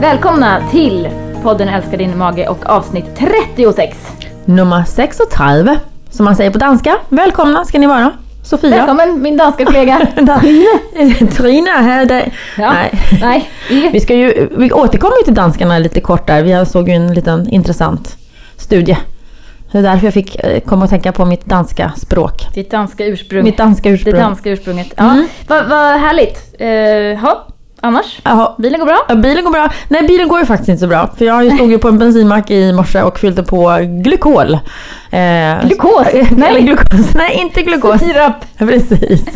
Välkomna till podden Älskar din mage och avsnitt 36. Nummer 36, som man säger på danska. Välkomna ska ni vara. Sofia. Välkommen min danska kollega. Trine här. Där. Ja, Nej. nej. Vi, ska ju, vi återkommer till danskarna lite kort där. Vi såg ju en liten intressant studie. Det är därför jag fick eh, komma att tänka på mitt danska språk. ditt danska ursprung. Mitt danska ursprung. Det danska ursprunget. Ja, Mm. vad vad härligt. Uh, annars? Jaha. Bilen går bra? Ja, bilen går bra. Nej, bilen går ju faktiskt inte så bra. För jag stod ju på en bensinmack i morse och fyllde på glykol. Eh, Glukos? Eller Nej, glukos. Nej, inte glukos. sirap. Precis.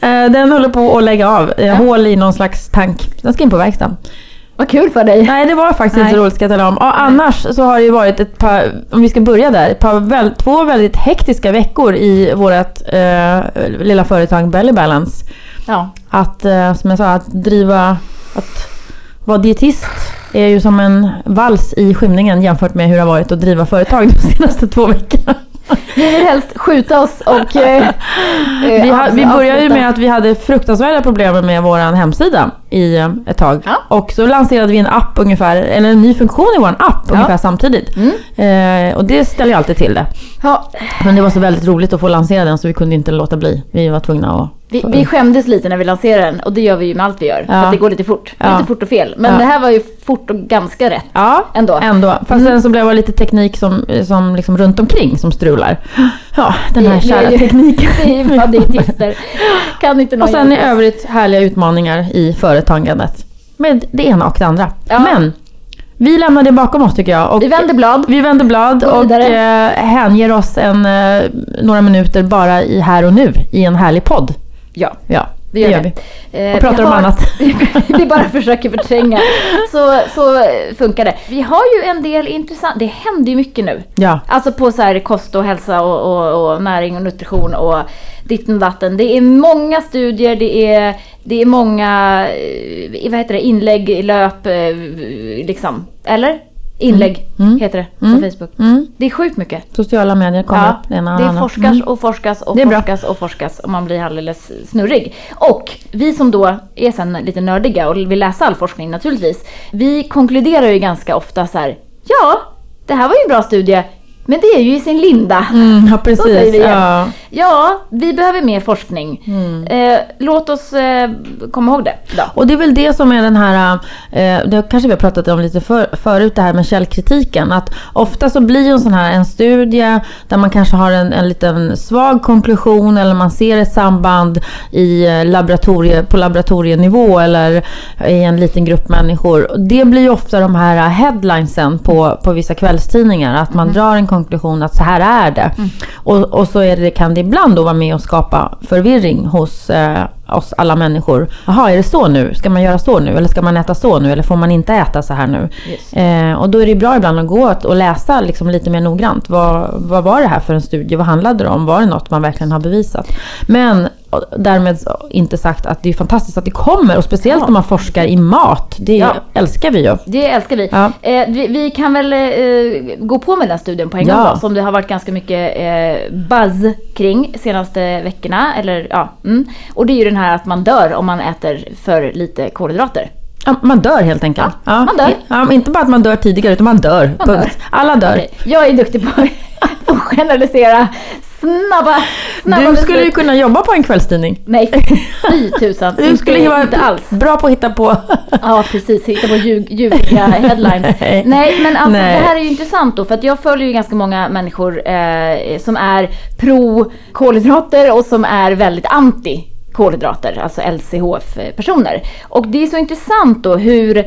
Eh, Den håller på att lägga av. Eh, Ja. Hål i någon slags tank. Den ska in på verkstaden. Vad kul för dig. Nej, det var faktiskt inte så roligt ska jag tala om. Ja, annars så har det ju varit ett par, om vi ska börja där, ett par väl, två väldigt hektiska veckor i vårt eh, lilla företag Belly Balance. Ja. Att, eh, som jag sa, att driva, att vara dietist är ju som en vals i skymningen jämfört med hur det har varit att driva företag de senaste två veckorna. Vi vill helst skjuta oss och... eh, eh, Vi, ha, vi började ju med att vi hade fruktansvärda problem med vår hemsida i eh, ett tag. Ja. Och så lanserade vi en app ungefär, eller en ny funktion i vår app Ja. ungefär samtidigt. Mm. Eh, och det ställer ju alltid till det. Ja, Men det var så väldigt roligt att få lansera den så vi kunde inte låta bli. Vi var tvungna att... vi, vi skämdes lite när vi lanserade den och det gör vi ju med allt vi gör. För Ja. att det går lite fort. Ja. Lite fort och fel. Men Ja. det här var ju fort och ganska rätt. Ja, Ändå. ändå. Fast Mm. sen så blev det lite teknik som, som liksom runt omkring som strular. Ja, den här är kära ju- tekniken. Vi är ju bara dietister. Kan inte någon Och sen i övrigt härliga utmaningar i företagandet. Med det ena och det andra. Ja. Men vi lämnar det bakom oss tycker jag. Och Vi vänder blad. vi vänder blad och eh, hänger oss en, eh, några minuter bara i här och nu i en härlig podd. Ja, Ja, det gör, vi. Eh, Och pratar vi om har- annat. vi bara försöker förtränga. Så, så funkar det. Vi har ju en del intressant. Det händer ju mycket nu. Ja, Alltså på så här kost och hälsa och, och, och näring och nutrition och ditten och datten. Det är många studier, det är, det är många eh, vad heter det, inlägg, löp, eh, liksom. Eller? Inlägg Mm. heter det på Mm. Facebook. mm. Det är sjukt mycket. sociala medier kommer Ja, upp. Det, ena det andra. forskas Mm. och forskas och är forskas och forskas och man blir alldeles snurrig. Och vi som då är sen lite nördiga och vill läsa all forskning naturligtvis. Vi konkluderar ju ganska ofta så här. Ja, det här var ju en bra studie. Men det är ju i sin linda. Mm, ja, precis. Ja. Vi behöver mer forskning. Mm. Eh, låt oss eh, komma ihåg det då. Och det är väl det som är den här, eh, det kanske vi har pratat om lite för, förut, det här med källkritiken. Att ofta så blir en sån här en studie där man kanske har en, en liten svag konklusion eller man ser ett samband i eh, laboratorie, på laboratorienivå eller i en liten grupp människor. Det blir ju ofta de här headlinesen på, på vissa kvällstidningar. Att man drar en konklusion att så här är det. Och, och så är det, kan det ibland då vara med och skapa förvirring hos eh, oss alla människor. Jaha, är det så nu? Ska man göra så nu? Eller ska man äta så nu? Eller får man inte äta så här nu? Yes. Eh, och då är det bra ibland att gå och läsa liksom lite mer noggrant. Vad, vad var det här för en studie? Vad handlade det om? Var det något man verkligen har bevisat? Men därmed inte sagt att det är fantastiskt att det kommer. Och speciellt Ja. när man forskar i mat. Det Ja. älskar vi ju. Det älskar vi. Ja. Eh, vi, vi kan väl eh, gå på med den studien på en gång då, som det har varit ganska mycket eh, buzz kring senaste veckorna. Eller, ja, mm. Och det är ju den här att man dör om man äter för lite kolhydrater. Ja, man dör helt enkelt. Ja, man dör. Ja, inte bara att man dör tidigare, utan man dör. Man dör. Alla dör. Okej, Jag är duktig på, att generalisera. Snabba, snabba Du skulle ju kunna jobba på en kvällstidning. Nej, fy tusan. Du skulle ju inte, vara inte alls. bra på att hitta på... Ja, precis. Hitta på ljug, ljuviga headlines. Nej. Nej, men alltså Nej. det här är ju intressant då. För att jag följer ju ganska många människor eh, som är pro kolhydrater och som är väldigt anti kolhydrater, alltså LCHF-personer. Och det är så intressant då hur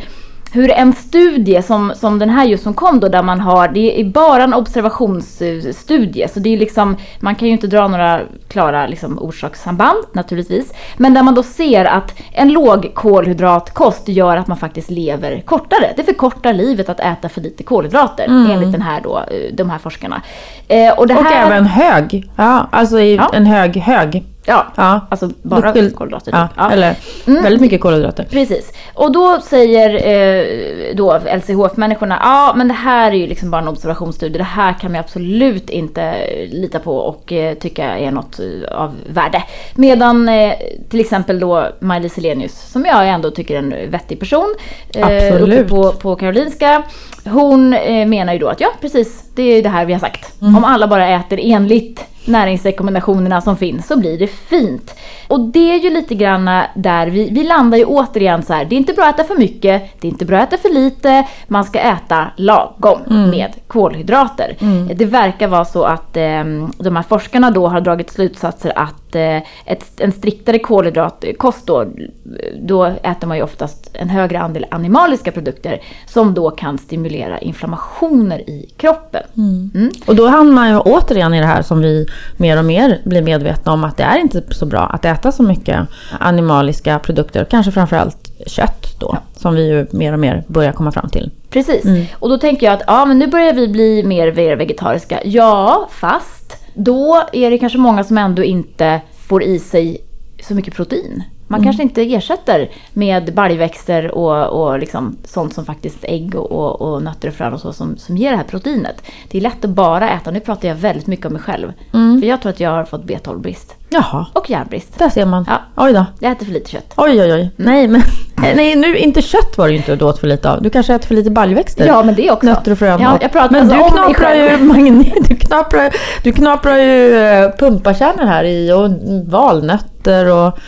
hur en studie som, som den här just som kom då där man har, det är bara en observationsstudie så det är liksom, man kan ju inte dra några klara liksom, orsakssamband naturligtvis. Men där man då ser att en låg kolhydratkost gör att man faktiskt lever kortare. Det förkortar livet att äta för lite kolhydrater enligt den här då, eh, de här forskarna. Eh, och det Och här, även hög. Ja, alltså i Ja. en hög, hög Ja, Ja. alltså bara skulle- kolhydrater. Ja, typ. Ja. eller Mm. väldigt mycket kolhydrater. Precis. Och då säger eh, då LCHF-människorna, ja men det här är ju liksom bara en observationsstudie, det här kan vi absolut inte lita på och eh, tycka är något eh, av värde. Medan eh, till exempel då Maj-Lis Helenius, som jag ändå tycker är en vettig person, eh, Absolut. uppe på, på Karolinska, hon eh, menar ju då att ja precis, det är det här vi har sagt. Om alla bara äter enligt näringsrekommendationerna som finns så blir det fint. Och det är ju lite grann där vi, vi landar ju återigen så här, det är inte bra att äta för mycket, det är inte bra att äta för lite, man ska äta lagom med kolhydrater. Det verkar vara så att eh, de här forskarna då har dragit slutsatser att ett, en striktare kolhydratkost då, då äter man ju oftast en högre andel animaliska produkter som då kan stimulera inflammationer i kroppen. Mm. Och då hamnar man ju återigen i det här som vi mer och mer blir medvetna om att det är inte så bra att äta så mycket animaliska produkter, kanske framförallt kött då, som vi ju mer och mer börjar komma fram till. Precis. Och då tänker jag att ja, men nu börjar vi bli mer vegetariska. Ja, fast då är det kanske många som ändå inte får i sig så mycket protein. Man kanske inte ersätter med baljväxter och, och liksom sånt som faktiskt ägg och, och, och nötter och frön och så som, som ger det här proteinet. Det är lätt att bara äta, nu pratar jag väldigt mycket om mig själv. För jag tror att jag har fått B12-brist. Jaha, Och järnbrist. där ser man. Ja. Oj då. Jag äter för lite kött. Oj, oj, oj. Nej, men nej, nu, inte kött var det ju inte du åt för lite av. Du kanske äter för lite baljväxter. Ja, men det också. Nötter och frön. Ja, jag pratar men alltså du knaprar ju magnet, du knaprar, du knaprar ju eh, pumpakärnor här i och valnötter och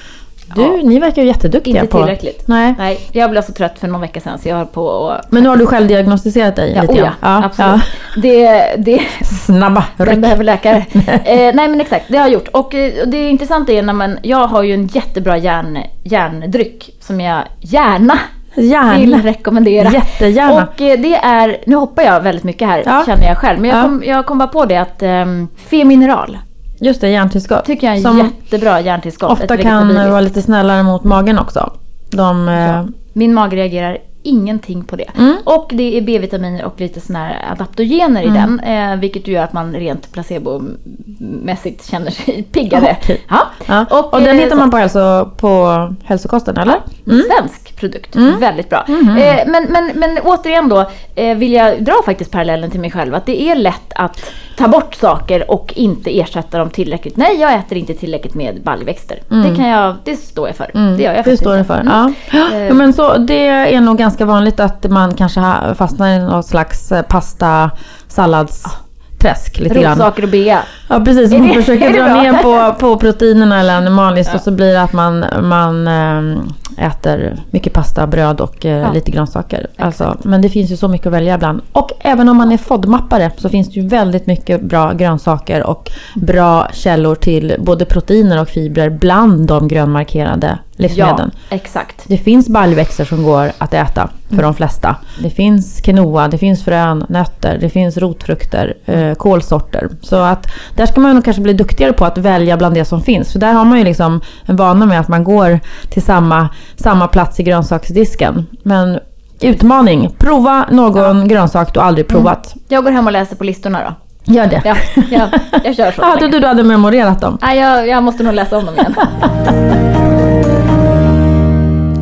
du, Ja. ni verkar ju jätteduktiga Inte på... tillräckligt. Nej. Nej, jag blev så trött för någon vecka sedan så jag höll på och Men nu har du själv diagnostiserat dig Ja, lite oh grann? ja, absolut. Det, det, Snabba den ryck. behöver läkare. eh, nej men exakt, det har jag gjort. Och eh, och det intressanta är när man, jag har ju en jättebra järn, järndryck som jag gärna vill Gärna. rekommendera. Jättegärna. Och eh, det är, nu hoppar jag väldigt mycket här Ja. känner jag själv. Men jag Ja. kom, jag kom bara på det att um, Femineral Just det, järntillskott. tycker jag är Som jättebra järntillskott. ofta kan vara lite snällare mot magen också. De... eh, Min mage reagerar ingenting på det. Mm. Och det är B-vitaminer och lite såna här adaptogener Mm. i den. Eh, vilket gör att man rent placebomässigt känner sig piggare. Okej. Ja. Ja. Och, Och, den eh, hittar man på, hälso, på hälsokosten, eller? En svensk produkt. Mm. Väldigt bra. Mhm. Eh, men, men, men återigen då eh, vill jag dra faktiskt parallellen till mig själv. Att det är lätt att ta bort saker och inte ersätta dem tillräckligt. Nej, jag äter inte tillräckligt med baljväxter. Det kan jag, det står jag för. Mm, Det gör jag det faktiskt står det inte. för. Mm. Ja. Eh. Ja, men så, det är nog ganska vanligt att man kanske fastnar i något slags eh, pasta salladsträsk lite grann. Rotsaker och bea. Ja precis, man försöker dra bra? ner på, på proteinerna eller animaliskt och så blir det att man, man eh, äter mycket pasta, bröd och eh, Ja. lite grönsaker. Alltså, men det finns ju så mycket att välja ibland. Och även om man är FODMappare så finns det ju väldigt mycket bra grönsaker och bra källor till både proteiner och fibrer bland de grönmarkerade Ja, livsmedlen. exakt. Det finns baljväxter som går att äta för Mm. de flesta. Det finns quinoa, det finns frön, nötter, det finns rotfrukter, eh, kolsorter. Så att där ska man nog kanske bli duktigare på att välja bland det som finns. För där har man ju liksom en vana med att man går till samma, samma plats i grönsaksdisken. Men utmaning, prova någon grönsak du aldrig provat. Jag går hem och läser på listorna då. Gör det. Ja, ja jag kör så. Länge. du, du hade memorerat dem. Nej, jag, jag måste nog läsa om dem igen.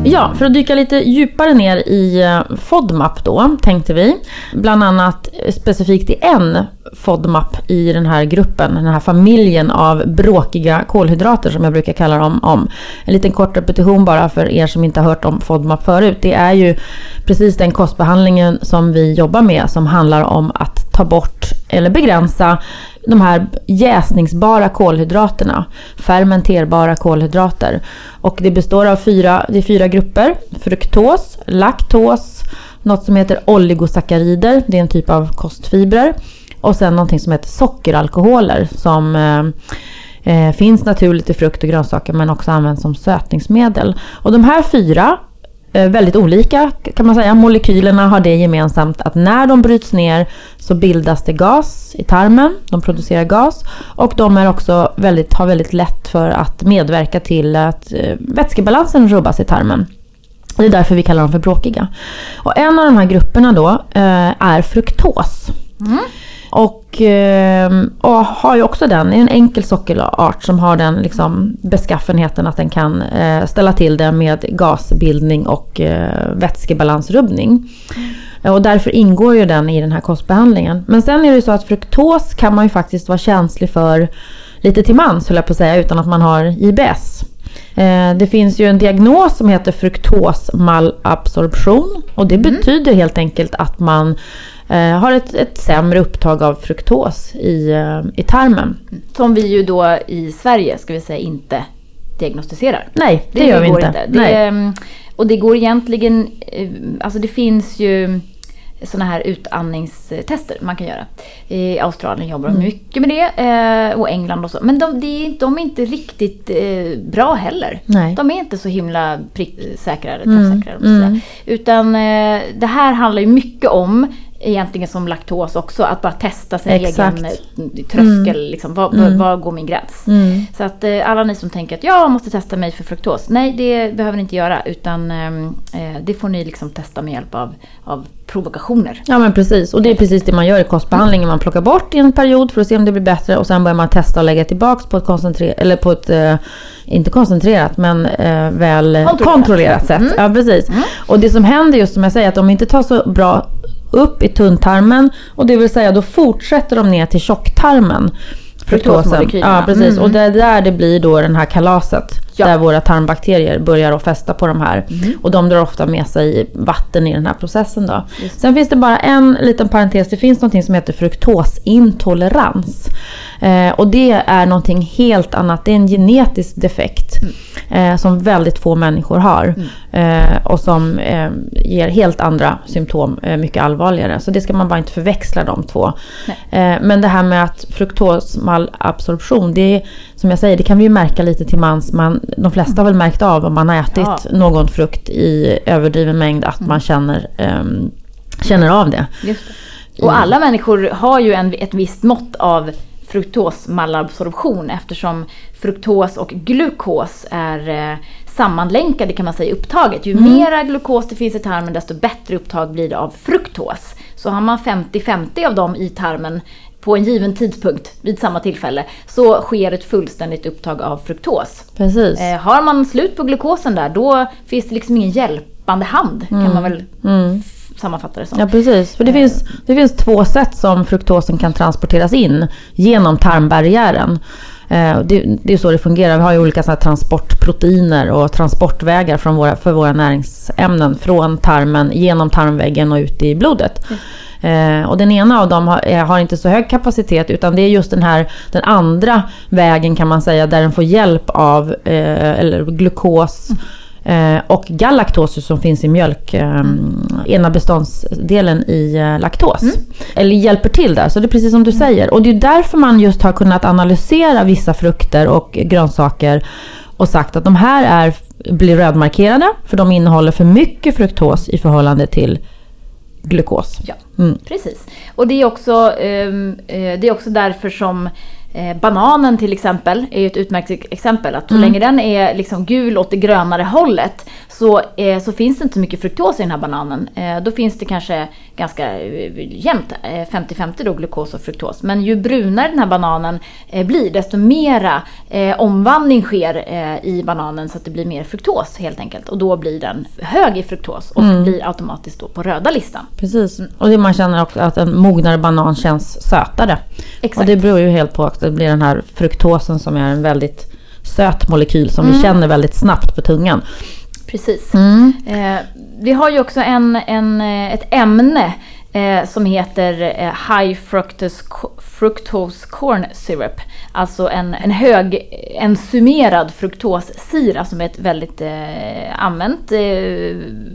Ja, för att dyka lite djupare ner i eh, FODMAP då, tänkte vi. Bland annat eh, specifikt i en FODMAP i den här gruppen, den här familjen av bråkiga kolhydrater som jag brukar kalla dem om. En liten kort repetition bara för er som inte har hört om FODMAP förut. Det är ju precis den kostbehandlingen som vi jobbar med som handlar om att ta bort eller begränsa de här jäsningsbara kolhydraterna, fermenterbara kolhydrater. Och det består av fyra, det är fyra grupper. Fruktos, laktos, något som heter oligosackarider, det är en typ av kostfibrer. Och sen någonting som heter sockeralkoholer som eh, eh, finns naturligt i frukt och grönsaker men också används som sötningsmedel. Och de här fyra Eh, väldigt olika kan man säga. Molekylerna har det gemensamt att när de bryts ner så bildas det gas i tarmen. De producerar gas och de är också väldigt, har väldigt lätt för att medverka till att eh, vätskebalansen rubbas i tarmen. Det är därför vi kallar dem för bråkiga. Och en av de här grupperna då eh, är fruktos. Mm. Och, eh, och har ju också den, är en enkel sockerart som har den liksom beskaffenheten att den kan eh, ställa till det med gasbildning och eh, vätskebalansrubbning. Och därför ingår ju den i den här kostbehandlingen. Men sen är det ju så att fruktos kan man ju faktiskt vara känslig för lite till mans, höll jag på att säga, utan att man har IBS. Eh, det finns ju en diagnos som heter fruktosmalabsorption och det mm. betyder helt enkelt att man eh, har ett, ett sämre upptag av fruktos i, eh, i tarmen. Som vi ju då i Sverige, ska vi säga, inte diagnostiserar. Nej, det, det gör vi inte. inte. Det, Nej. Och det går egentligen, alltså det finns ju sådana här utandningstester man kan göra. I Australien jobbar de mm. mycket med det eh, och England och så. Men de, de, de är inte riktigt eh, bra heller. Nej. De är inte så himla pricksäkra eller mm. träffsäkra. Mm. Utan eh, det här handlar ju mycket om egentligen som laktos också, att bara testa sin Exakt. egen eh, tröskel. Mm. Liksom, var, mm. var, går min gräns? Mm. Så att eh, alla ni som tänker att jag måste testa mig för fruktos. Nej, det behöver ni inte göra. Utan ehm, eh, det får ni liksom testa med hjälp av, av provokationer. Ja men precis. Och det är precis det man gör i kostbehandlingen. Man plockar bort i en period för att se om det blir bättre. Och sen börjar man testa och lägga tillbaka på ett koncentrerat, eller på ett, eh, inte koncentrerat, men eh, väl kontrollerat, kontrollerat sätt. Mm. Ja precis. Mm. Och det som händer just som jag säger, att de inte tar så bra upp i tunntarmen och det vill säga då fortsätter de ner till tjocktarmen. Fruktosen. Ja, precis. Mm. Och det är där det blir då den här kalaset. Ja. Där våra tarmbakterier börjar att fästa på de här. Mm. Och de drar ofta med sig vatten i den här processen då. Sen finns det bara en liten parentes. Det finns något som heter fruktosintolerans. Eh, och det är någonting helt annat. Det är en genetisk defekt. Mm. Eh, som väldigt få människor har. Mm. Eh, och som eh, ger helt andra symptom, eh, mycket allvarligare. Så det ska man bara inte förväxla de två. Eh, men det här med att fruktosmalabsorption, det är som jag säger, det kan vi ju märka lite till mans. Man, de flesta har väl märkt av om man har ätit ja. någon frukt i överdriven mängd att mm. man känner, um, känner av det. det. Och alla människor har ju en, ett visst mått av fruktosmalabsorption eftersom fruktos och glukos är eh, sammanlänkade kan man säga i upptaget. Ju mm. mera glukos det finns i tarmen desto bättre upptag blir det av fruktos. Så har man 50-50 av dem i tarmen på en given tidpunkt vid samma tillfälle så sker ett fullständigt upptag av fruktos. Precis. Eh, har man slut på glukosen där då finns det liksom ingen hjälpande hand mm. kan man väl mm. sammanfatta det som. Ja precis, för det, eh. finns, det finns två sätt som fruktosen kan transporteras in genom tarmbarriären. Eh, det, det är så det fungerar. Vi har ju olika såna transportproteiner och transportvägar från våra, för våra näringsämnen från tarmen genom tarmväggen och ut i blodet. Mm. Eh, och den ena av dem har, eh, har, inte så hög kapacitet utan det är just den här den andra vägen kan man säga där den får hjälp av eh, eller glukos och galaktos som finns i mjölk, ena beståndsdelen i laktos. Mm. Eller hjälper till där, så det är precis som du mm. säger. Och det är därför man just har kunnat analysera vissa frukter och grönsaker och sagt att de här är, blir rödmarkerade för de innehåller för mycket fruktos i förhållande till glukos. Ja, mm. precis. Och det är, också, ehm, eh, det är också därför som eh, bananen till exempel är ett utmärkt exempel. Att så mm. länge den är liksom gul åt det grönare hållet så, eh, så finns det inte så mycket fruktos i den här bananen. Eh, då finns det kanske ganska eh, jämnt, 50-50 eh, då glukos och fruktos. Men ju brunare den här bananen eh, blir desto mera omvandling sker i bananen så att det blir mer fruktos helt enkelt. Och då blir den hög i fruktos och mm. blir automatiskt då på röda listan. Precis, mm. och det man känner också att en mognare banan känns sötare. Exakt. Och det beror ju helt på att det blir den här fruktosen som är en väldigt söt molekyl som mm. vi känner väldigt snabbt på tungan. Precis. Mm. Eh, vi har ju också en, en, eh, ett ämne eh, som heter eh, High fructose, fructose Corn Syrup. Alltså en, en hög enzymerad fruktossira som är ett väldigt eh, använt eh,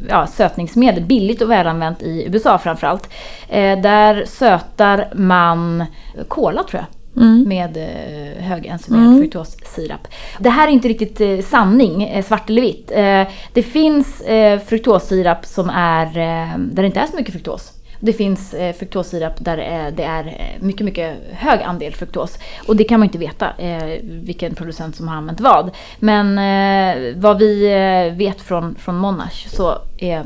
ja, sötningsmedel. Billigt och välanvänt i USA framförallt. Eh, där sötar man kola tror jag. Mm. med eh, högenzymerad mm. fruktossirap. Det här är inte riktigt eh, sanning, eh, svart eller vitt. Eh, det finns eh, fruktossirap som är, eh, där det inte är så mycket fruktos. Det finns eh, fruktossirap där eh, det är eh, mycket, mycket hög andel fruktos. Och det kan man inte veta eh, vilken producent som har använt vad. Men eh, vad vi eh, vet från, från Monash så är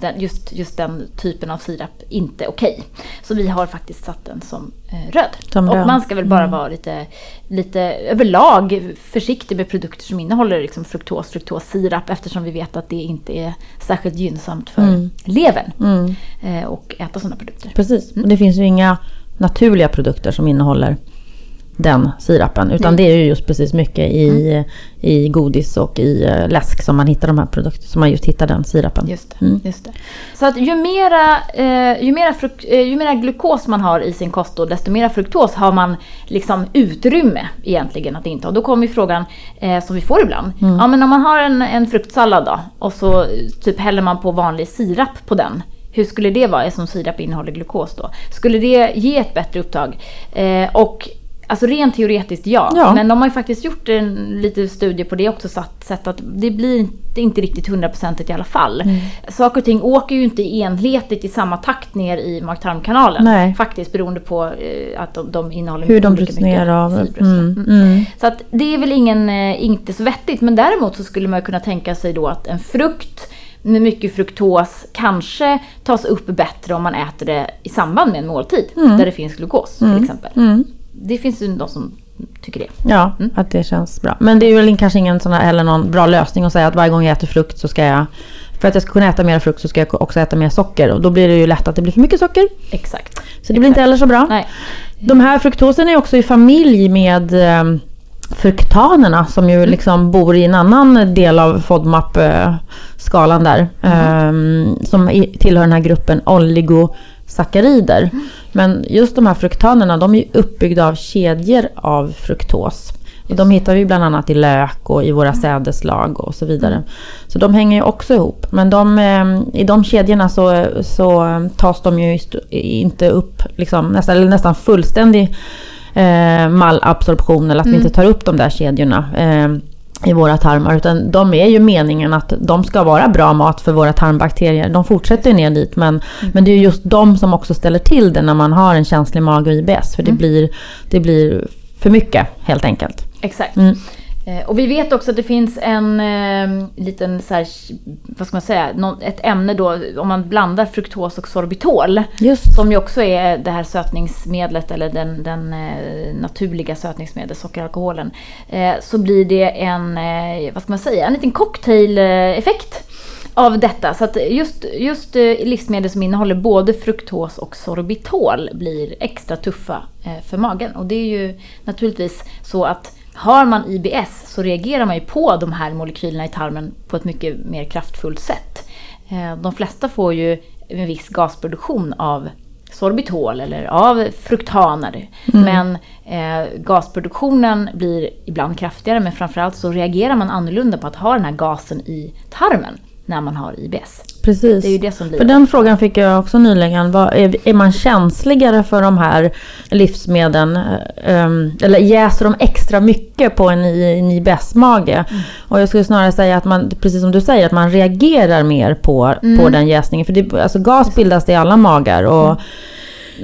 den, just, just den typen av sirap inte okej. Så vi har faktiskt satt den som röd. Som och röd. man ska väl bara Mm. vara lite, lite överlag försiktig med produkter som innehåller liksom fruktos, fruktossirap eftersom vi vet att det inte är särskilt gynnsamt för Mm. levern Mm. och äta sådana produkter. Precis. Och det finns ju inga naturliga produkter som innehåller den sirapen. Utan Nej. det är ju just precis mycket i, i godis och i eh, läsk som man hittar de här produkterna. Som man just hittar den sirapen. Just det, Mm. just det. Så att ju mera, eh, ju, mera fruk- eh, ju mera glukos man har i sin kost då, desto mera fruktos har man liksom utrymme egentligen att inta. Och då kommer ju frågan eh, som vi får ibland. Mm. Ja men om man har en, en fruktsallad då och så eh, typ häller man på vanlig sirap på den. Hur skulle det vara eftersom sirap innehåller glukos då? Skulle det ge ett bättre upptag? Eh, och Alltså rent teoretiskt ja. Ja. Men de har ju faktiskt gjort en lite studie på det också. Satt, sett att det blir inte, riktigt hundraprocentigt i alla fall. Mm. Saker och ting åker ju inte enhetligt i samma takt ner i mag-tarmkanalen. Faktiskt beroende på eh, att de, de innehåller Hur de bryts mycket ner av... så. Mm. Mm. Så att det är väl ingen, eh, inte så vettigt. Men däremot så skulle man kunna tänka sig då att en frukt med mycket fruktos kanske tas upp bättre om man äter det i samband med en måltid. Mm. Där det finns glukos till exempel. Mm. Det finns ju de som tycker det. Ja, att det känns bra. Men det är väl kanske ingen sån här, eller någon bra lösning att säga att varje gång jag äter frukt så ska jag... För att jag ska kunna äta mer frukt så ska jag också äta mer socker. Och då blir det ju lätt att det blir för mycket socker. Exakt. Så det blir inte heller så bra. Nej. De här fruktosen är också i familj med eh, fruktanerna som ju liksom bor i en annan del av FODMAP-skalan där. Eh, som i, tillhör den här gruppen oligosackarider. Men just de här fruktanerna de är uppbyggda av kedjor av fruktos. Och de hittar vi bland annat i lök och i våra sädeslag och så vidare. Så de hänger ju också ihop. Men de, eh, i de kedjorna så, så eh, tas de ju inte upp liksom, nästan, nästan fullständig eh, malabsorption. Eller att vi inte tar upp de där kedjorna. Eh, i våra tarmar. Utan de är ju meningen att de ska vara bra mat för våra tarmbakterier. De fortsätter ju ner dit men, men det är ju just de som också ställer till det när man har en känslig mage och IBS. För det, blir, det blir för mycket helt enkelt. Exakt. Eh, Och vi vet också att det finns en eh, liten så här, vad ska man säga, ett ämne då om man blandar fruktos och sorbitol. Just. Som ju också är det här sötningsmedlet eller den, den eh, naturliga sötningsmedlet, sockeralkoholen. Eh, så blir det en, eh, vad ska man säga, en liten cocktaileffekt av detta. Så att just, just eh, livsmedel som innehåller både fruktos och sorbitol blir extra tuffa för magen. Och det är ju naturligtvis så att har man IBS så reagerar man ju på de här molekylerna i tarmen på ett mycket mer kraftfullt sätt. Eh, De flesta får ju en viss gasproduktion av sorbitol eller av fruktaner. Men eh, gasproduktionen blir ibland kraftigare men framförallt så reagerar man annorlunda på att ha den här gasen i tarmen när man har IBS. Precis. Det är ju det som blir För den frågan fick jag också nyligen. Vad, är, är man känsligare för de här livsmedlen? um, eller jäser de extra mycket på en, en IBS-mage? Mm. Och jag skulle snarare säga att man, precis som du säger, att man reagerar mer på, Mm. på den jäsningen. För det, alltså gas bildas i alla magar. Och Mm.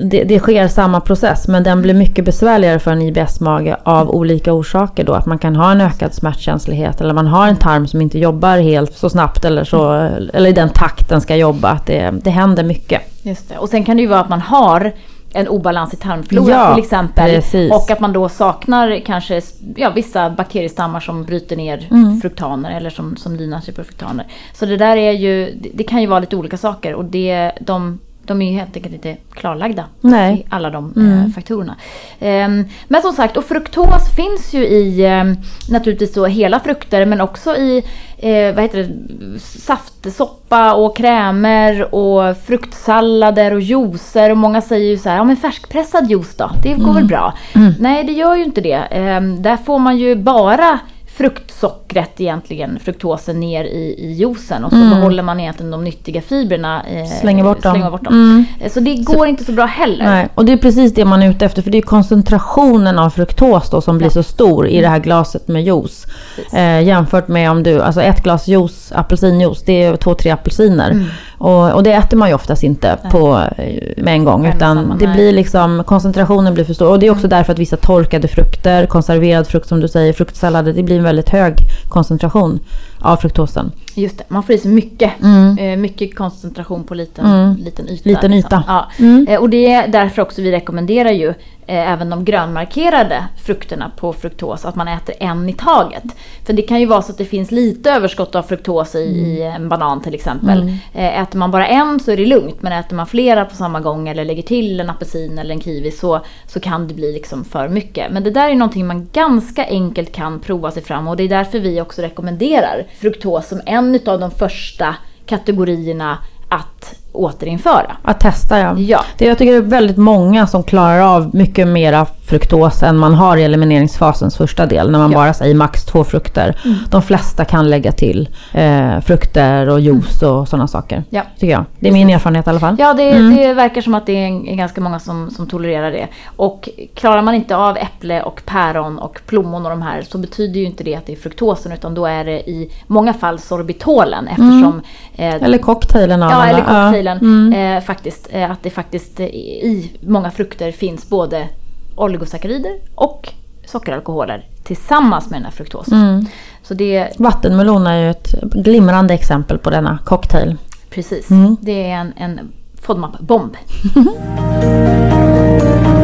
Det, det sker samma process men den blir mycket besvärligare för en IBS-mage av olika orsaker då. Att man kan ha en ökad smärtkänslighet eller man har en tarm som inte jobbar helt så snabbt eller, så, eller i den takt den ska jobba. Att det, det händer mycket. Just det. Och sen kan det ju vara att man har en obalans i tarmfloran Ja, till exempel. precis. Och att man då saknar kanske ja, vissa bakteriestammar som bryter ner Mm. fruktaner eller som, som livnär sig på fruktaner. Så det där är ju, det, det kan ju vara lite olika saker och det, de, de är ju helt enkelt inte klarlagda. Nej. I alla de eh, faktorerna. Ehm, men som sagt, och fruktos finns ju i eh, naturligtvis så hela frukter men också i eh, vad heter det, saftsoppa och krämer och fruktsallader och juicer. Och många säger ju så här, ja men färskpressad juice då, det går väl bra? Nej, det gör ju inte det. Ehm, där får man ju bara fruktsockret egentligen, fruktosen ner i, i juicen och så behåller man egentligen de nyttiga fibrerna. eh, Slänger bort dem. Slänger bort dem. Mm. Eh, Så det går inte så bra heller. Nej, och det är precis det man är ute efter. För det är koncentrationen av fruktos då som blir så stor i det här glaset med juice. Eh, jämfört med om du, alltså ett glas juice, apelsinjuice, det är två, tre apelsiner. Och, och det äter man ju oftast inte på, eh, med en gång. Utan det blir liksom, koncentrationen blir för stor. Och det är också därför att vissa torkade frukter, konserverad frukt som du säger, fruktsallader, det blir en väldigt hög koncentration av fruktosen. Just det, man får i sig mycket. Mm. Eh, mycket koncentration på liten, Mm. liten yta. Liten liksom. yta. Ja. Mm. Eh, och det är därför också vi rekommenderar ju eh, även de grönmarkerade frukterna på fruktos, att man äter en i taget. För det kan ju vara så att det finns lite överskott av fruktos i, i en banan till exempel. Mm. Äter man bara en så är det lugnt, men äter man flera på samma gång eller lägger till en apelsin eller en kiwi så, så kan det bli liksom för mycket. Men det där är någonting man ganska enkelt kan prova sig fram och det är därför vi också rekommenderar fruktos som en av de första kategorierna att återinföra. Att testa ja. Ja. Det, jag tycker det är väldigt många som klarar av mycket mera fruktos än man har i elimineringsfasens första del. När man Ja. bara säger max två frukter. De flesta kan lägga till eh, frukter och juice och sådana saker. Ja. Tycker jag. Det är min erfarenhet i alla fall. Ja, det, det verkar som att det är ganska många som, som tolererar det. Och klarar man inte av äpple och päron och plommon och de här så betyder ju inte det att det är fruktosen utan då är det i många fall sorbitolen eftersom... Eh, Eller cocktailen av Ja, alla. Cocktailen. Mm. Eh, faktiskt, eh, att det faktiskt eh, i många frukter finns både oligosaccharider och sockeralkoholer tillsammans med den här fruktosen. Mm. Så det, Vattenmelon är ju ett glimrande exempel på denna cocktail. precis, Mm. det är en, en FODMAP-bomb.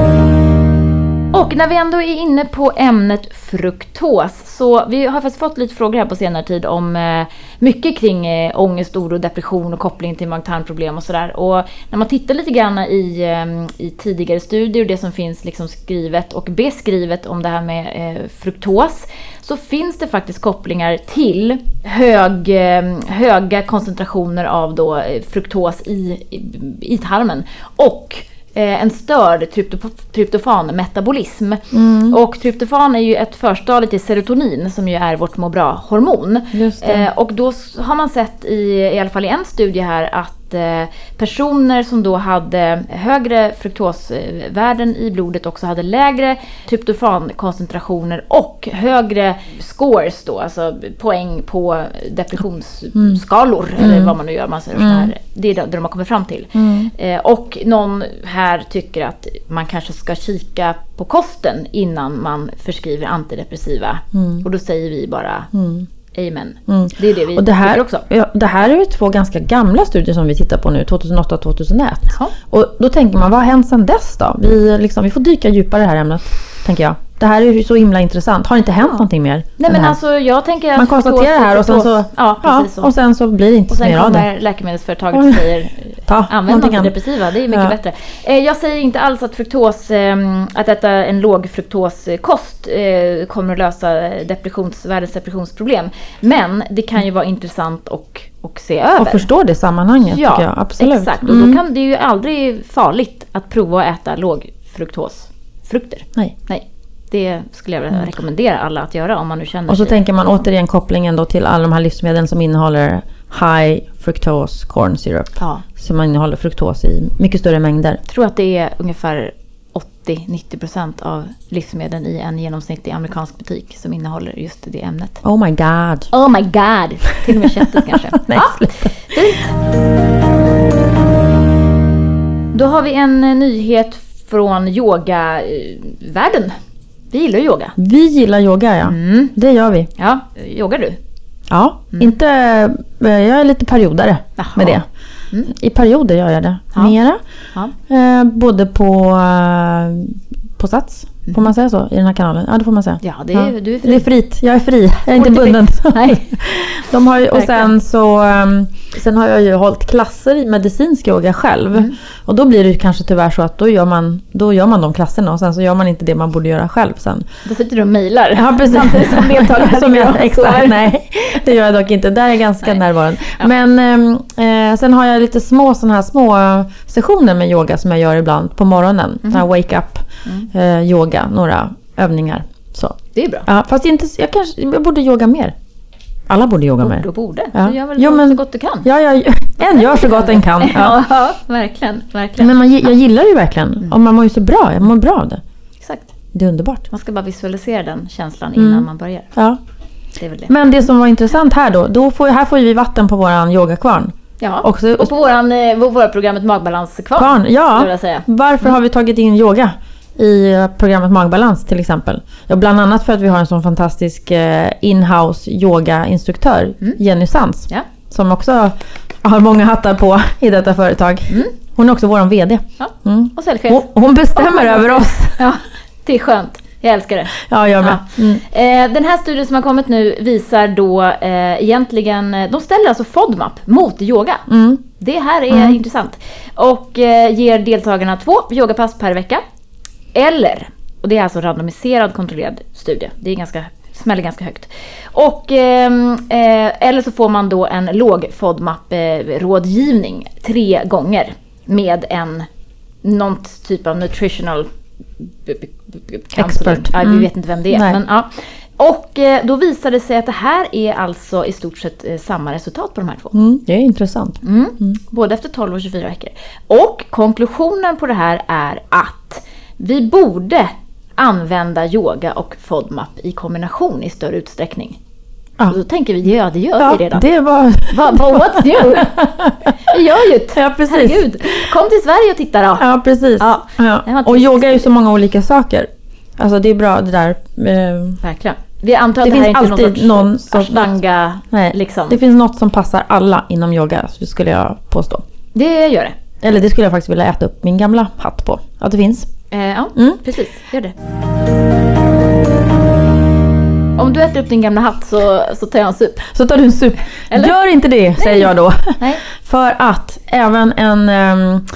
Mm. Och när vi ändå är inne på ämnet fruktos så vi har faktiskt fått lite frågor här på senare tid om eh, mycket kring eh, ångest, oro, depression och koppling till mag-tarmproblem och sådär. Och när man tittar lite grann i, eh, i tidigare studier det som finns liksom skrivet och beskrivet om det här med eh, fruktos så finns det faktiskt kopplingar till hög, eh, höga koncentrationer av då eh, fruktos i, i, i tarmen och en störd tryptofanmetabolism. Och tryptofan är ju ett förstadie till serotonin som ju är vårt må bra-hormon. Eh, och då har man sett i, i alla fall i en studie här att eh, personer som då hade högre fruktosvärden i blodet också hade lägre tryptofankoncentrationer och högre scores då, alltså poäng på depressionsskalor eller vad man nu gör. Man säger så här. Det är det de har kommit fram till. Eh, och någon här tycker att man kanske ska kika på kosten innan man förskriver antidepressiva. Och då säger vi bara Amen. Det är det vi Mm. Och det här, också. ja, det här är ju två ganska gamla studier som vi tittar på nu, 2008 och 2001. Ja. Och då tänker man, vad har hänt sedan dess då? Vi, liksom, vi får dyka djupare i det här ämnet, tänker jag. Det här är ju så himla intressant. Har det inte hänt någonting mer? Nej men alltså jag tänker att man konstaterar det här och sen så, Ja, precis så. och sen så blir det inte Och sen mer av det. kommer läkemedelsföretaget och säger Ta använd antidepressiva, det är mycket Ja. bättre. Eh, jag säger inte alls att fruktos, eh, att äta en låg fruktoskost eh, kommer att lösa depressions, världens depressionsproblem. Men det kan ju vara intressant att och se över. Och förstå det sammanhanget tycker jag. Absolut. exakt. Och Mm. då kan det är ju aldrig farligt att prova att äta låg fruktosfrukter. Nej. Nej. Det skulle jag vilja rekommendera alla att göra om man nu känner Mm. Och så sig... tänker man återigen kopplingen då till alla de här livsmedlen som innehåller high fructose corn syrup. Ja. Som innehåller fruktos i mycket större mängder. Jag tror att det är ungefär 80-90% av livsmedlen i en genomsnittlig amerikansk butik som innehåller just det ämnet. Oh my god. Oh my god! Till och med köttet kanske. Nej, Ja. Då har vi en nyhet från yogavärlden. Vi gillar yoga. Vi gillar yoga ja. Mm. Det gör vi. Ja, yogar du? Ja, inte... eh, Jag är lite periodare Jaha. med det. Mm. I perioder gör jag det. Ja. Mera. Ja. Eh, både på, eh, på Sats. Får man säga så i den här kanalen? Ja, det får man säga. Ja, det är, du är fri. Det är fritt. Jag är fri. Jag är inte bunden. Nej. De har ju, och sen så um, sen har jag ju hållit klasser i medicinsk yoga själv. Mm. Och då blir det kanske tyvärr så att då gör, man, då gör man de klasserna och sen så gör man inte det man borde göra själv sen. Då sitter du och mejlar. Ja precis. Samtidigt som deltagare som jag, exakt, nej. Det gör jag dock inte. Där är jag ganska Nej. närvarande. Ja. Men ehm, eh, sen har jag lite små sådana här små sessioner med yoga som jag gör ibland på morgonen. Mhm. Sån här wake up Mm. eh, yoga, några övningar. Så. Det är bra. Ja, fast inte, jag, kanske, jag borde yoga mer. Alla borde yoga mer. Borde och borde. Ja. Du gör väl Jo, så- men- så gott du kan. Ja, jag, en gör så gott en kan. Ja. Ja, verkligen. verkligen. Men man, jag gillar det ju verkligen. Mm. Och man mår ju så bra. Jag mår bra av det. Exakt. Det är underbart. Man ska bara visualisera den känslan innan Mm. man börjar. Ja. Det det. Men det som var intressant här då. då får, här får vi vatten på våran yogakvarn. Ja, Också- och på våran, eh, på våra programmet Magbalanskvarn. Kvarn, ja. Varför har vi tagit in yoga i eh, programmet Magbalans till exempel? Ja, bland annat för att vi har en sån fantastisk eh, inhouse yogainstruktör, Jenny Sands, Ja. som också har många hattar på i detta företag. Hon är också vår VD. Ja. Mm. Och säljchef. Hon, hon bestämmer Och- över oss. Ja, det är skönt. Jag älskar det. Ja, jag med. Ja. Mm. Eh, den här studien som har kommit nu visar då eh, egentligen, de ställer alltså FODMAP mot yoga. Mm. Det här är intressant. Och eh, ger deltagarna två yogapass per vecka. Eller, och det är alltså randomiserad kontrollerad studie. Det är ganska, smäller ganska högt. Och, ehm, eh, eller så får man då en låg FODMAP-rådgivning tre gånger med en någon typ av nutritional. Expert. Ja, vi Mm. vet inte vem det är. Men, ja. Och eh, då visade det sig att det här är alltså i stort sett eh, samma resultat på de här två. Mm. Det är intressant. Mm. Både efter 12 och 24 veckor. Och konklusionen på det här är att vi borde använda yoga och FODMAP i kombination i större utsträckning. Ja. Och då tänker vi, ja det gör Ja, vi redan. det var... Vad vad- what's new? Vi gör ju det. Ja, precis. Herregud. Kom till Sverige och titta då. Ja, precis. Ja. Och yoga är ju så många olika saker. Alltså det är bra det där. eh, Verkligen. Vi antar att Det det, här finns är inte alltid någon sorts någon sorts- ashtanga, Nej, liksom. det finns något som passar alla inom yoga, skulle jag påstå. Det gör det. Eller det skulle jag faktiskt vilja äta upp min gamla hatt på. Att det finns. Eh, ja, Mm. precis. Gör det. Om du äter upp din gamla hatt så, så tar jag en sup. Så tar du en sup. Eller? Gör inte det, säger jag då. Nej. För att även en, ehm,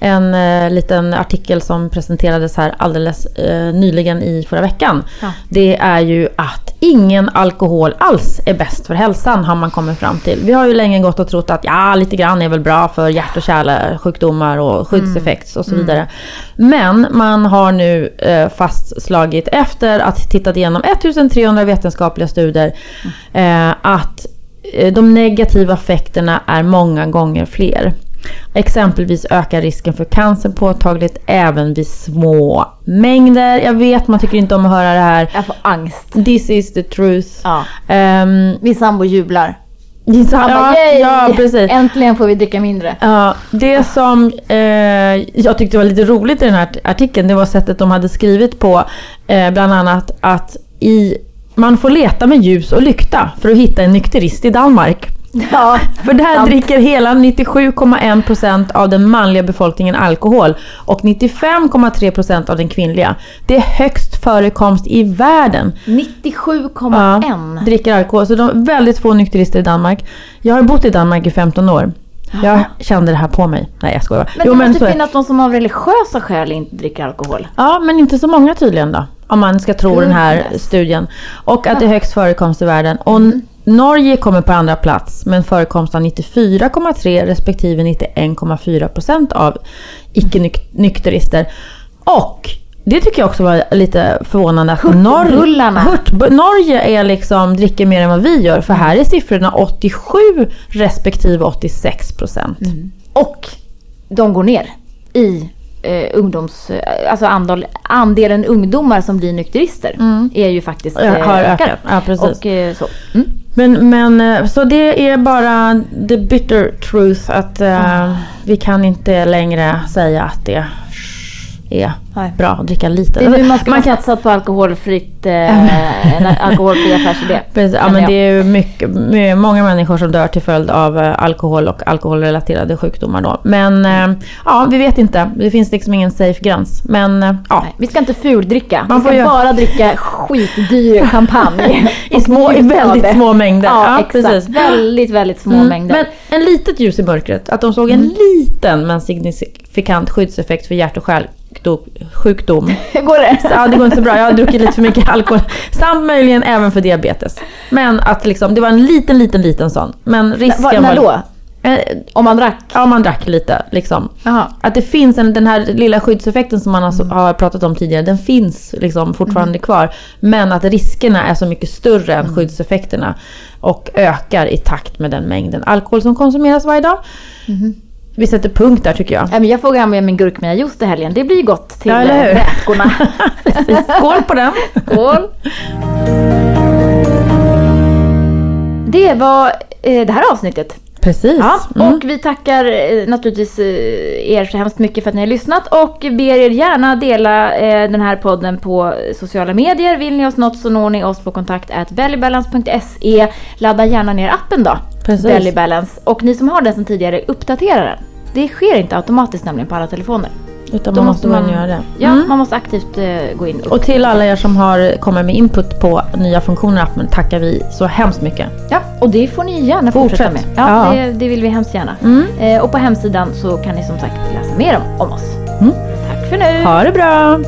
en eh, liten artikel som presenterades här alldeles eh, nyligen i förra veckan. Ja. Det är ju att ingen alkohol alls är bäst för hälsan har man kommit fram till. Vi har ju länge gått och trott att ja, lite grann är väl bra för hjärt och kärlsjukdomar och skyddseffekt och så vidare. Men man har nu eh, fastslagit efter att ha tittat igenom 1300 vetenskapliga studier eh, att eh, de negativa effekterna är många gånger fler. Exempelvis ökar risken för cancer påtagligt även vid små mängder. Jag vet, man tycker inte om att höra det här. Jag får angst. This is the truth. Ja. Ehm, Min sambo jublar. Han bara, ja, "Yay! ja, precis. Äntligen får vi dricka mindre. Ja, det som eh, jag tyckte var lite roligt i den här artikeln, det var sättet de hade skrivit på. Eh, bland annat att i, man får leta med ljus och lykta för att hitta en nykterist i Danmark. Ja, För där sant. dricker hela 97,1% av den manliga befolkningen alkohol och 95,3% av den kvinnliga. Det är högst förekomst i världen. 97,1. dricker alkohol. Så de är väldigt få nykterister i Danmark. Jag har bott i Danmark i 15 år. Jag kände det här på mig. Nej jag skojar. Men Jo, det men måste finnas de som av religiösa skäl inte dricker alkohol. Ja, men inte så många tydligen då. Om man ska tro den här studien. Och att det är högst förekomst i världen. Och Mm. Norge kommer på andra plats med en förekomst av 94,3 respektive 91,4% av icke-nykterister. Och det tycker jag också var lite förvånande att Norge, Norge är liksom, dricker mer än vad vi gör. För här är siffrorna 87 respektive 86%. Och de går ner i eh, ungdoms... eh, Alltså andel, andelen ungdomar som blir nykterister är ju faktiskt eh, har ökat. Ja, precis. Och eh, så. Mm. Men, men eh, så det är bara the bitter truth att eh, vi kan inte längre säga att det är Nej. bra att dricka lite. Man Man man satsa på alkoholfritt, eh, en alkoholfri affärsidé. Precis, ja, men jag. det är ju mycket, my- många människor som dör till följd av eh, alkohol och alkoholrelaterade sjukdomar då. Men eh, ja, vi vet inte. Det finns liksom ingen safe gräns. Men eh, ja, Nej, vi ska inte fuldricka. Man vi ska får ju- bara dricka skitdyr champagne. i, små, i väldigt små mängder. Ja, exakt. Väldigt, väldigt små Mm, mängder. Men en litet ljus i mörkret. Att de såg en liten men signifikant skyddseffekt för hjärt och sjukdom. Går det? Ja, det går inte så bra. Jag har druckit lite för mycket alkohol. Samt möjligen även för diabetes. Men att liksom, det var en liten, liten, liten sån. Men risken Var, när då? Eh, Om man drack? Ja, man drack lite liksom. Att det finns en, den här lilla skyddseffekten som man alltså har pratat om tidigare, den finns liksom fortfarande kvar. Men att riskerna är så mycket större än skyddseffekterna. Och ökar i takt med den mängden alkohol som konsumeras varje dag. Vi sätter punkt där tycker jag. Ja, men jag får med min gurkmejajuice till helgen. Det blir gott till Ja, räkorna. Skål på den! Skål! Det var eh, det här avsnittet. Precis. Ja, Mm. och vi tackar eh, naturligtvis eh, er så hemskt mycket för att ni har lyssnat och ber er gärna dela den här podden på sociala medier. Vill ni oss något så når ni oss på kontakt bellybalance.se. Ladda gärna ner appen då, Precis. Belly Balance. Och ni som har den sedan tidigare, uppdatera den. Det sker inte automatiskt nämligen på alla telefoner. Utan Då man måste in och göra det. Ja, Mm. man måste aktivt eh, gå in och Och till alla er som har kommit med input på nya funktioner i appen tackar vi så hemskt mycket. Ja, och det får ni gärna fortsätta Fortsätt. med. Ja, Ja. Det, det vill vi hemskt gärna. Mm. Eh, och på hemsidan så kan ni som sagt läsa mer om, om oss. Mm. Tack för nu! Ha det bra!